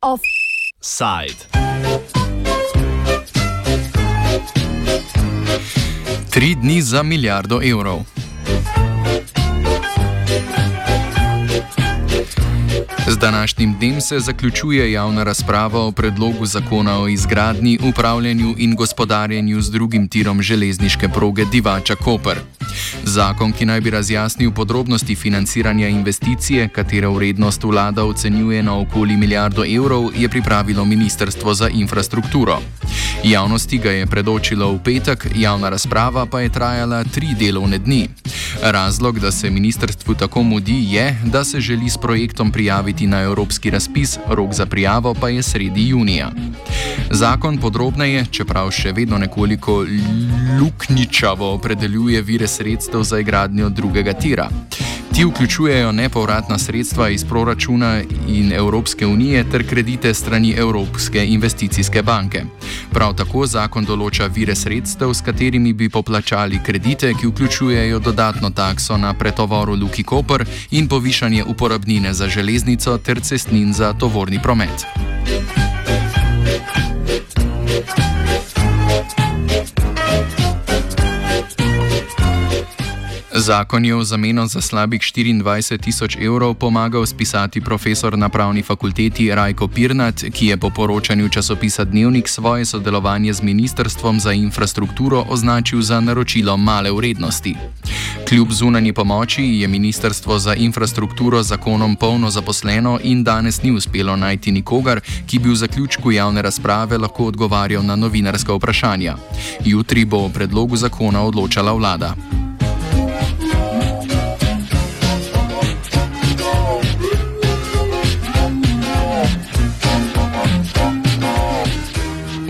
Offside. Tri dni za milijardo evrov. Današnjim dnem se zaključuje javna razprava o predlogu zakona o izgradnji, upravljanju in gospodarjenju z drugim tirom železniške proge Divača Koper. Zakon, ki naj bi razjasnil podrobnosti financiranja investicije, katere vrednost vlada ocenjuje na okoli milijardo evrov, je pripravilo Ministrstvo za infrastrukturo. Javnosti ga je predočilo v petek, javna razprava pa je trajala tri delovne dni. Razlog, da se ministrstvu tako mudi, je, da se želi s projektom prijaviti na evropski razpis, rok za prijavo pa je sredi junija. Zakon podrobneje, čeprav še vedno nekoliko luknjičavo opredeljuje vire sredstev za izgradnjo drugega tira. Ti vključujejo nepovratna sredstva iz proračuna in Evropske unije ter kredite strani Evropske investicijske banke. Prav tako zakon določa vire sredstev, s katerimi bi poplačali kredite, ki vključujejo dodatno takso na pretovoru Luki Koper in povišanje uporabnine za železnico ter cestnin za tovorni promet. Zakon je v zameno za slabih 24 tisoč evrov pomagal spisati profesor na pravni fakulteti Rajko Pirnat, ki je po poročanju časopisa Dnevnik svoje sodelovanje z Ministrstvom za infrastrukturo označil za naročilo male vrednosti. Kljub zunanji pomoči je Ministrstvo za infrastrukturo zakonom polno zaposleno in danes ni uspelo najti nikogar, ki bi v zaključku javne razprave lahko odgovarjal na novinarska vprašanja. Jutri bo o predlogu zakona odločala vlada.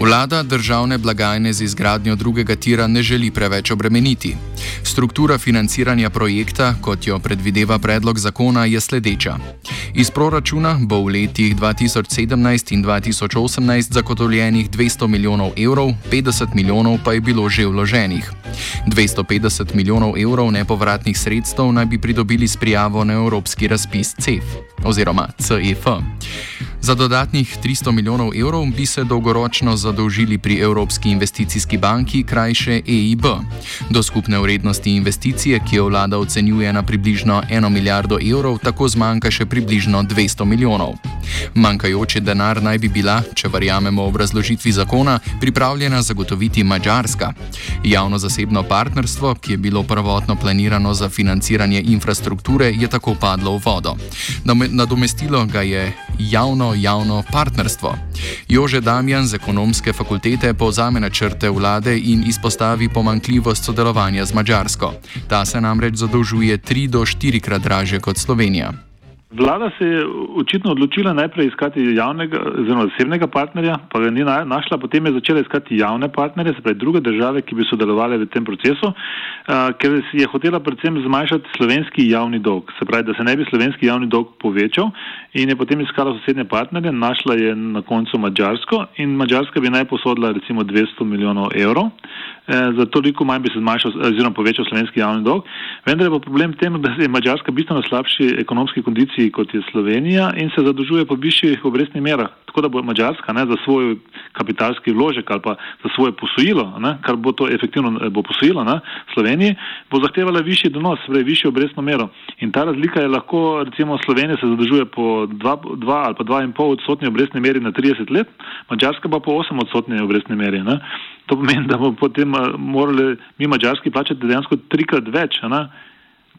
Vlada državne blagajne z izgradnjo drugega tira ne želi preveč obremeniti. Struktura financiranja projekta, kot jo predvideva predlog zakona, je sledeča. Iz proračuna bo v letih 2017 in 2018 zagotovljenih 200 milijonov evrov, 50 milijonov pa je bilo že vloženih. 250 milijonov evrov nepovratnih sredstev naj bi pridobili s prijavo na evropski razpis CEF oziroma CEF. Za dodatnih 300 milijonov evrov bi se dolgoročno zadolžili pri Evropski investicijski banki, krajše EIB. Do skupne vrednosti investicije, ki jo vlada ocenjuje na približno 1 milijardo evrov, tako zmanjka še približno 200 milijonov. Manjkajoči denar naj bi bila, če verjamemo obrazložitvi zakona, pripravljena zagotoviti Mačarska. Javno-zasebno partnerstvo, ki je bilo prvotno planirano za financiranje infrastrukture, je tako padlo v vodo. Nadomestilo ga je javno-javno partnerstvo. Jože Damjan z ekonomske fakultete povzame načrte vlade in izpostavi pomankljivost sodelovanja z Mačarsko. Ta se namreč zadolžuje tri do štirikrat draže kot Slovenija. Vlada se je očitno odločila najprej iskati javnega, oziroma zasebnega partnerja, pa ga ni našla, potem je začela iskati javne partnerje, se pravi druge države, ki bi sodelovali v tem procesu, uh, ker je hotela predvsem zmanjšati slovenski javni dolg, se pravi, da se ne bi slovenski javni dolg povečal in je potem iskala sosednje partnerje, našla je na koncu Mačarsko in Mačarska bi naj posodila recimo 200 milijonov evrov. Eh, za toliko manj bi se zmanjšal oziroma povečal slovenski javni dolg. Vendar je pa problem v tem, da je Mačarska bistveno slabši ekonomski kondiciji kot je Slovenija in se zadolžuje po višjih obrestnih merah. Tako da bo Mačarska za svoj kapitalski vložek ali pa za svoje posojilo, ne, kar bo to efektivno eh, bo posojilo ne, Sloveniji, bo zahtevala višji donos, torej višjo obrestno mero. In ta razlika je lahko, recimo Slovenija se zadolžuje po 2 ali pa 2,5 odstotni obrestni meri na 30 let, Mačarska pa po 8 odstotni obrestni meri. Ne. To pomeni, da bomo potem eh, morali mi Mačarski plačati dejansko trikrat več. Ne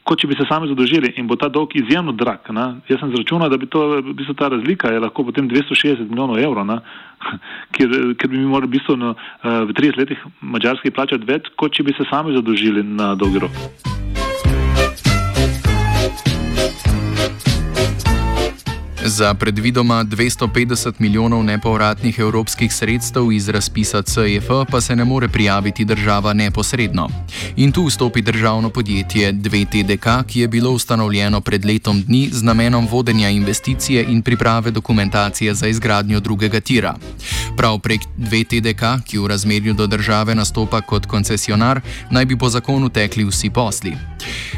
kot če bi se sami zadolžili in bo ta dolg izjemno drag. Ne? Jaz sem zračunal, da bi to, v bistvu ta razlika je lahko potem 260 milijonov evrov, ker, ker bi mi morali v, bistvu, no, v 30 letih mačarski plačati več, kot če bi se sami zadolžili na dolgi rok. Za predvidoma 250 milijonov nepovratnih evropskih sredstev iz razpisa CEF pa se ne more prijaviti država neposredno. In tu vstopi državno podjetje 2TDK, ki je bilo ustanovljeno pred letom dni z namenom vodenja investicije in priprave dokumentacije za izgradnjo drugega tira. Prav prek 2TDK, ki v razmerju do države nastopa kot koncesionar, naj bi po zakonu tekli vsi posli.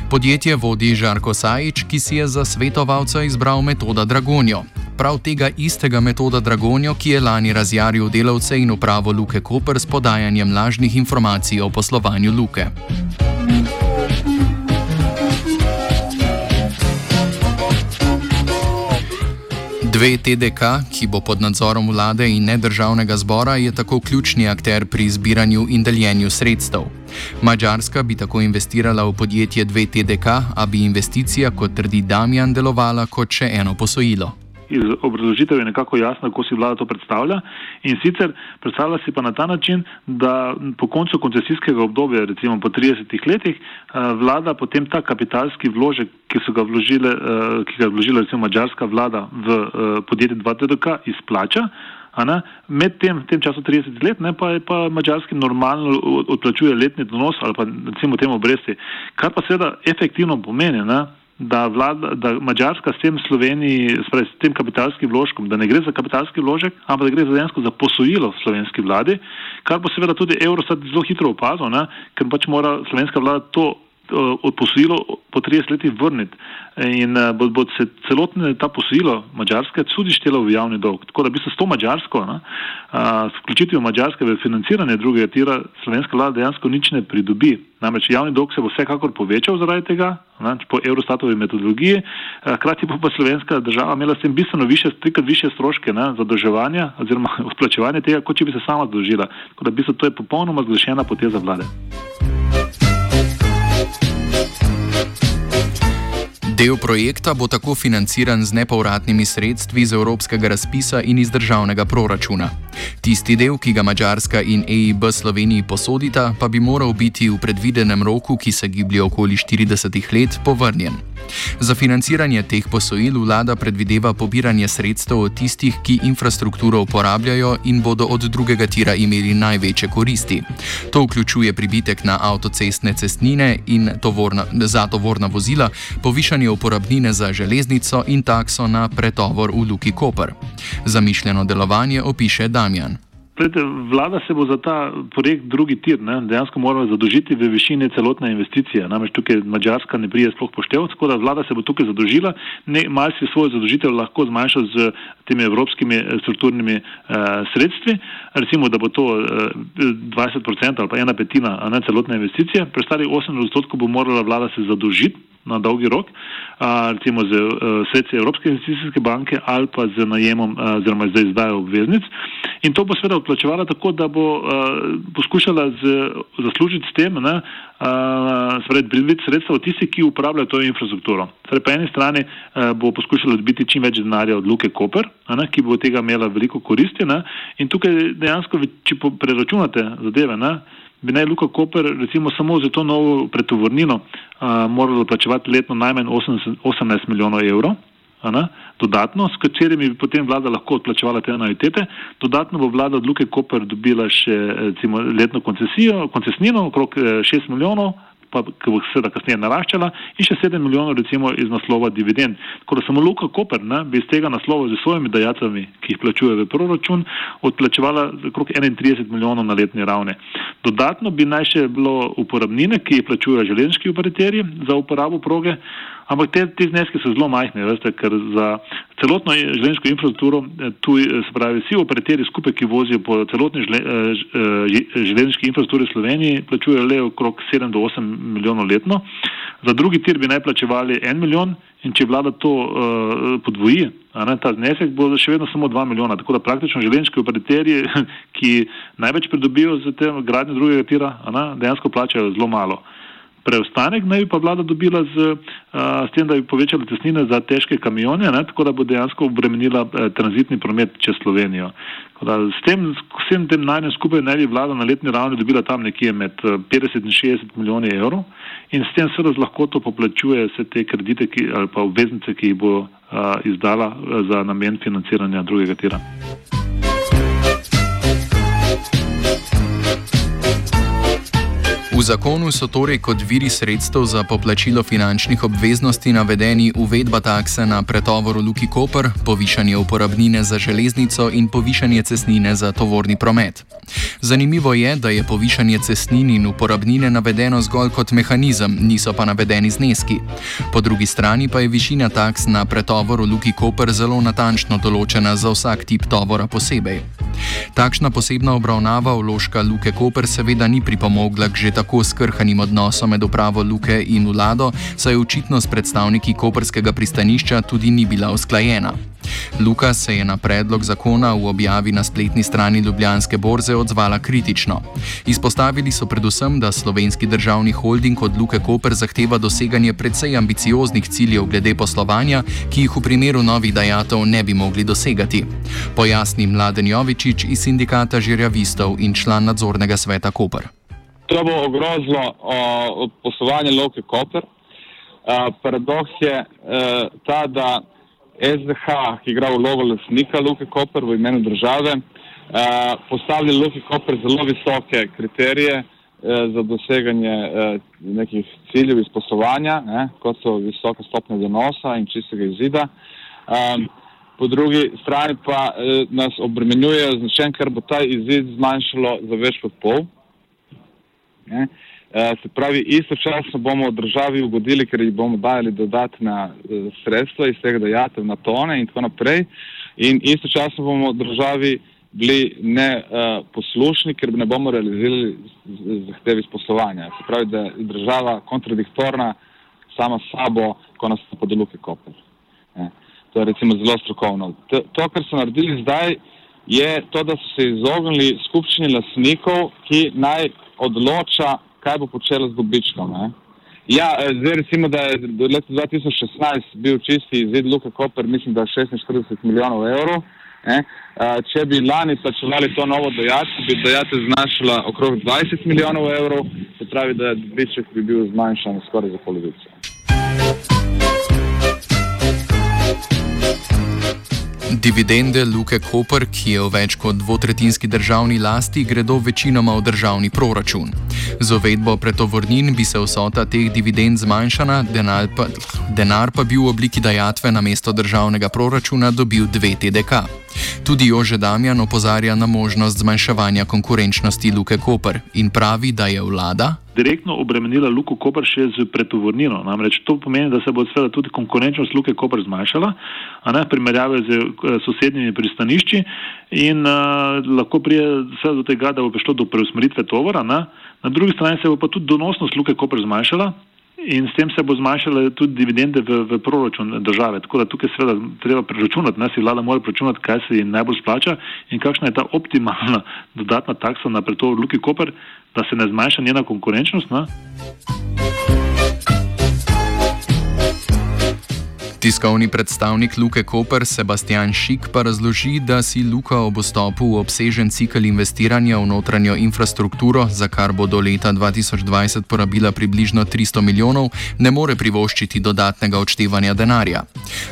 Podjetje vodi Žarko Sajič, ki si je za svetovalca izbral metoda Dragonjo. Prav tega istega metoda Dragonjo, ki je lani razjaril delavce in upravo Luke Koper s podajanjem lažnih informacij o poslovanju Luke. Dve TDK, ki bo pod nadzorom vlade in nedržavnega zbora, je tako ključni akter pri zbiranju in deljenju sredstev. Mačarska bi tako investirala v podjetje 2TDK, a bi investicija, kot trdi Damjan, delovala kot še eno posojilo. Iz obrazložitev je nekako jasno, kako si vlada to predstavlja. In sicer predstavlja si pa na ta način, da po koncu koncesijskega obdobja, recimo po 30 letih, eh, vlada potem ta kapitalski vložek, ki, ga, vložile, eh, ki ga je vložila recimo mačarska vlada v eh, podjetje 2TDK, izplača. Med tem, tem časom 30 let ne, pa pa mačarski normalno odplačuje letni donos ali pa recimo temu obresti, kar pa seveda efektivno pomeni, ne, da, vlada, da mačarska s tem Sloveniji, spravi, s tem kapitalskim vložkom, da ne gre za kapitalski vložek, ampak da gre za dejansko za posojilo slovenski vladi, kar bo seveda tudi Eurostat zelo hitro opazil, ne, ker pač mora slovenska vlada to posojilo po 30 letih vrniti. In uh, bo, bo se celotno ta posojilo Mačarske tudi štelo v javni dolg. Tako da bi se s to Mačarsko, uh, s vključitvijo Mačarske v financiranje drugega tira, slovenska vlada dejansko nič ne pridobi. Namreč javni dolg se bo vsekakor povečal zaradi tega, ne, po Eurostatovi metodologiji, hkrati bo pa slovenska država imela s tem bistveno više, trikrat više stroške ne, zadolževanja oziroma odplačevanja tega, kot če bi se sama zadolžila. Tako da bi se to je popolnoma zgrešena poteza vlade. Del projekta bo tako financiran z nepovratnimi sredstvi iz evropskega razpisa in iz državnega proračuna. Tisti del, ki ga Mačarska in EIB Sloveniji posodita, pa bi moral biti v predvidenem roku, ki se giblje okoli 40 let, povrnjen. Za financiranje teh posojil vlada predvideva pobiranje sredstev od tistih, ki infrastrukturo uporabljajo in bodo od drugega tira imeli največje koristi. To vključuje pribitek na avtocestne cestnine in tovorna, za tovorna vozila, povišanje uporabnine za železnico in takso na pretovor v Luki Koper. Zamišljeno delovanje opiše Damjan. Prete, vlada se bo za ta projekt drugi tir ne, dejansko morala zadožiti v višini celotne investicije. Namreč tukaj Mačarska ne prije sploh poštev, tako da vlada se bo tukaj zadožila, ne malce svojo zadožitev lahko zmanjša z temi evropskimi eh, strukturnimi eh, sredstvi, recimo, da bo to eh, 20% ali pa ena petina ne, celotne investicije, preostalih 80% bo morala vlada se zadožiti na dolgi rok, a, recimo z uh, sredstvi Evropske investicijske banke ali pa z najemom oziroma za izdajo obveznic. In to bo seveda odplačevala tako, da bo uh, poskušala z, zaslužiti s tem, ne, uh, pridobiti sredstva od tistih, ki uporabljajo to infrastrukturo. Torej, po eni strani uh, bo poskušala dobiti čim več denarja od Luke Koper, ne, ki bo tega imela veliko koristi. Ne, in tukaj dejansko, če preračunate zadeve, ne, bi naj Luka Koper recimo samo za to novo pretovornino uh, morala plačevati letno najmanj 80, 18 milijonov evrov. Ne, dodatno, s katerimi bi potem vlada lahko odplačevala te analitete. Dodatno bo vlada od Luke Koper dobila še recimo, letno koncesijo, koncesnino okrog 6 eh, milijonov, pa ki bo seveda kasneje naraščala, in še 7 milijonov recimo iz naslova dividend. Tako da samo Luka Koper ne, bi iz tega naslova z svojimi dajacami, ki jih plačuje v proračun, odplačevala okrog 31 milijonov na letni ravni. Dodatno bi naj še bilo uporabnine, ki jih plačujejo železniški operaterji za uporabo proge. Ampak te, te zneske so zelo majhne, veste, ker za celotno železniško infrastrukturo, eh, tu se pravi, vsi operaterji skupaj, ki vozijo po celotni eh, eh, železniški infrastrukturi v Sloveniji, plačujejo le okrog 7 do 8 milijonov letno. Za drugi tir bi naj plačevali 1 milijon in če vlada to uh, podvoji, ne, ta znesek bo še vedno samo 2 milijona. Tako da praktično železniški operaterji, ki največ pridobijo za te gradnje drugega tira, ne, dejansko plačajo zelo malo. Preostanek naj bi pa vlada dobila z, a, s tem, da bi povečala tesnine za težke kamione, ne, tako da bo dejansko obremenila a, tranzitni promet čez Slovenijo. Da, s tem, vsem tem najnem skupaj naj bi vlada na letni ravni dobila tam nekje med 50 in 60 milijoni evrov in s tem seveda z lahkoto poplačuje vse te kredite ki, ali pa obveznice, ki jih bo izdala za namen financiranja drugega tira. Zakonu so torej kot viri sredstev za poplačilo finančnih obveznosti navedeni uvedba takse na pretovor v Luki Koper, povišanje uporabnine za železnico in povišanje cestnine za tovorni promet. Zanimivo je, da je povišanje cestnin in uporabnine navedeno zgolj kot mehanizem, niso pa navedeni zneski. Po drugi strani pa je višina taks na pretovor v Luki Koper zelo natančno določena za vsak tip tovora posebej. Takšna posebna obravnava vložka Luke Koper seveda ni pripomogla k že tako skrhanim odnosom med upravo Luke in vlado, saj očitno s predstavniki koperskega pristanišča tudi ni bila usklajena. Luka se je na predlog zakona v objavi na spletni strani Ljubljanske borze odzvala kritično. Izpostavili so predvsem, da slovenski državni holding od Luke Koper zahteva doseganje precej ambicioznih ciljev glede poslovanja, ki jih v primeru novih dajatov ne bi mogli dosegati. Pojasni Mladen Jovičič iz sindikata žirjavistov in član nadzornega sveta Koper. To bo ogrozilo poslovanje Luke Koper. Uh, paradoks je uh, ta, da SDH, ki igra vlogo lasnika Luke Koper v imenu države, uh, postavlja Luke Koper zelo visoke kriterije uh, za doseganje uh, nekih ciljev iz poslovanja, ne, kot so visoka stopnja donosa in čistega izida. Um, po drugi strani pa uh, nas obremenjuje značen, ker bo ta izid zmanjšalo za več kot pol. Ne. Eh, se pravi, istočasno bomo državi ugodili, ker jih bomo dajali dodatna eh, sredstva iz tega dajatev na tone in tako naprej. In istočasno bomo državi bili neposlušni, uh, ker ne bomo realizirali zahtevi iz poslovanja. Se pravi, da je država kontradiktorna sama sabo, ko nas podeluke koper. To je recimo zelo strokovno. To, to, kar so naredili zdaj, je to, da so se izognili skupščini lasnikov, ki naj odloča kaj bo počelo z dobičkom. Ne? Ja, eh, zdaj recimo, da je do leta 2016 bil čisti izid Luka Koper, mislim, da je 46 milijonov evrov. Ne? Eh, če bi lani plačevali to novo dojatvo, bi dojatvo znašala okrog 20 milijonov evrov, se pravi, da dobiček bi bil zmanjšan skoraj za polovico. Dividende Luke Koper, ki je v več kot dvotretinski državni lasti, gredo večinoma v državni proračun. Z uvedbo pretovornin bi se vsota teh dividend zmanjšala, denar pa, denar pa bi v obliki dajatve na mesto državnega proračuna dobil dve TDK. Tudi Jože Damjan opozarja na možnost zmanjševanja konkurenčnosti Luke Koper in pravi, da je vlada direktno obremenila Luko Koper še z pretovornino. Namreč to pomeni, da se bo seveda tudi konkurenčnost Luke Koper zmanjšala, a ne primerjave z eh, sosednjimi pristanišči in uh, lahko prije vse do tega, da bo prišlo do preusmeritve tovora. Ne? Na drugi strani se bo pa tudi donosnost Luke Koper zmanjšala, in s tem se bo zmanjšale tudi dividende v, v proračun države. Tako da tukaj seveda treba preračunati, ne si vlada mora preračunati, kaj se jim najbolj splača in kakšna je ta optimalna dodatna taksa na pretovor Luki Koper, da se ne zmanjša njena konkurenčnost. Ne? Tiskovni predstavnik Luke Koper Sebastian Šik pa razloži, da si Luka ob vstopu v obsežen cikl investiranja v notranjo infrastrukturo, za kar bo do leta 2020 porabila približno 300 milijonov, ne more privoščiti dodatnega odštevanja denarja.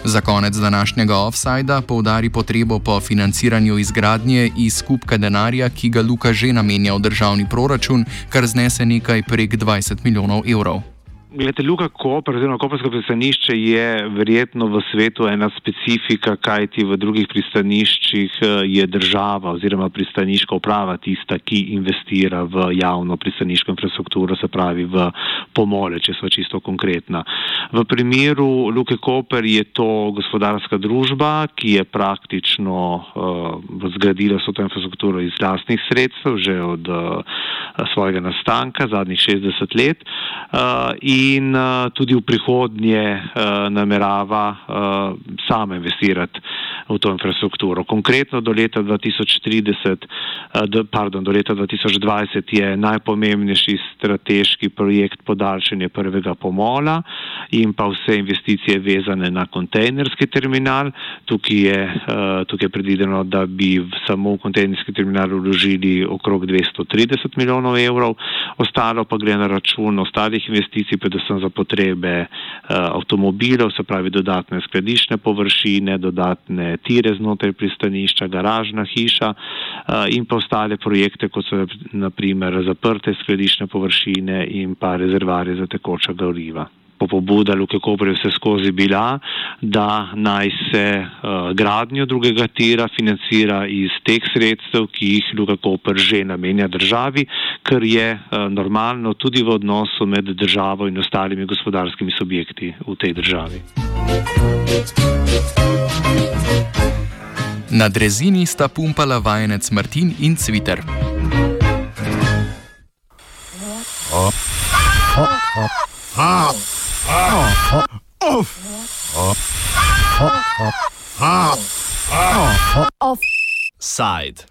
Za konec današnjega offsajda poudari potrebo po financiranju izgradnje iz skupka denarja, ki ga Luka že namenja v državni proračun, kar znese nekaj prek 20 milijonov evrov. Glede, Luka Koper, oziroma Kopersko pristanišče je verjetno v svetu ena specifika, kajti v drugih pristaniščih eh, je država oziroma pristaniška uprava tista, ki investira v javno pristaniško infrastrukturo, se pravi v pomole, če smo čisto konkretna. V primeru Luke Koper je to gospodarska družba, ki je praktično uh, zgradila vso to infrastrukturo iz lastnih sredstev že od uh, svojega nastanka, zadnjih 60 let. Uh, in uh, tudi v prihodnje uh, namerava sama investirati v to infrastrukturo. Konkretno do leta 2030, uh, pardon, do leta 2020 je najpomembnejši strateški projekt podaljšanje prvega pomola in pa vse investicije vezane na kontejnerski terminal. Tukaj je, tukaj je predvideno, da bi samo v kontejnerski terminal vložili okrog 230 milijonov evrov, ostalo pa gre na račun ostalih investicij, predvsem za potrebe uh, avtomobilov, se pravi dodatne skladišne površine, dodatne tire znotraj pristanišča, garažna hiša uh, in pa ostale projekte, kot so naprimer zaprte skladišne površine in pa rezervarje za tekoča goriva pobuda Luke Koper je vse skozi bila, da naj se uh, gradnjo drugega tira financira iz teh sredstev, ki jih Luka Koper že namenja državi, kar je uh, normalno tudi v odnosu med državo in ostalimi gospodarskimi subjekti v tej državi. Na drezini sta pumpala vajenec Martin in Cviter. Oh. Oh. Oh. Oh. Offside.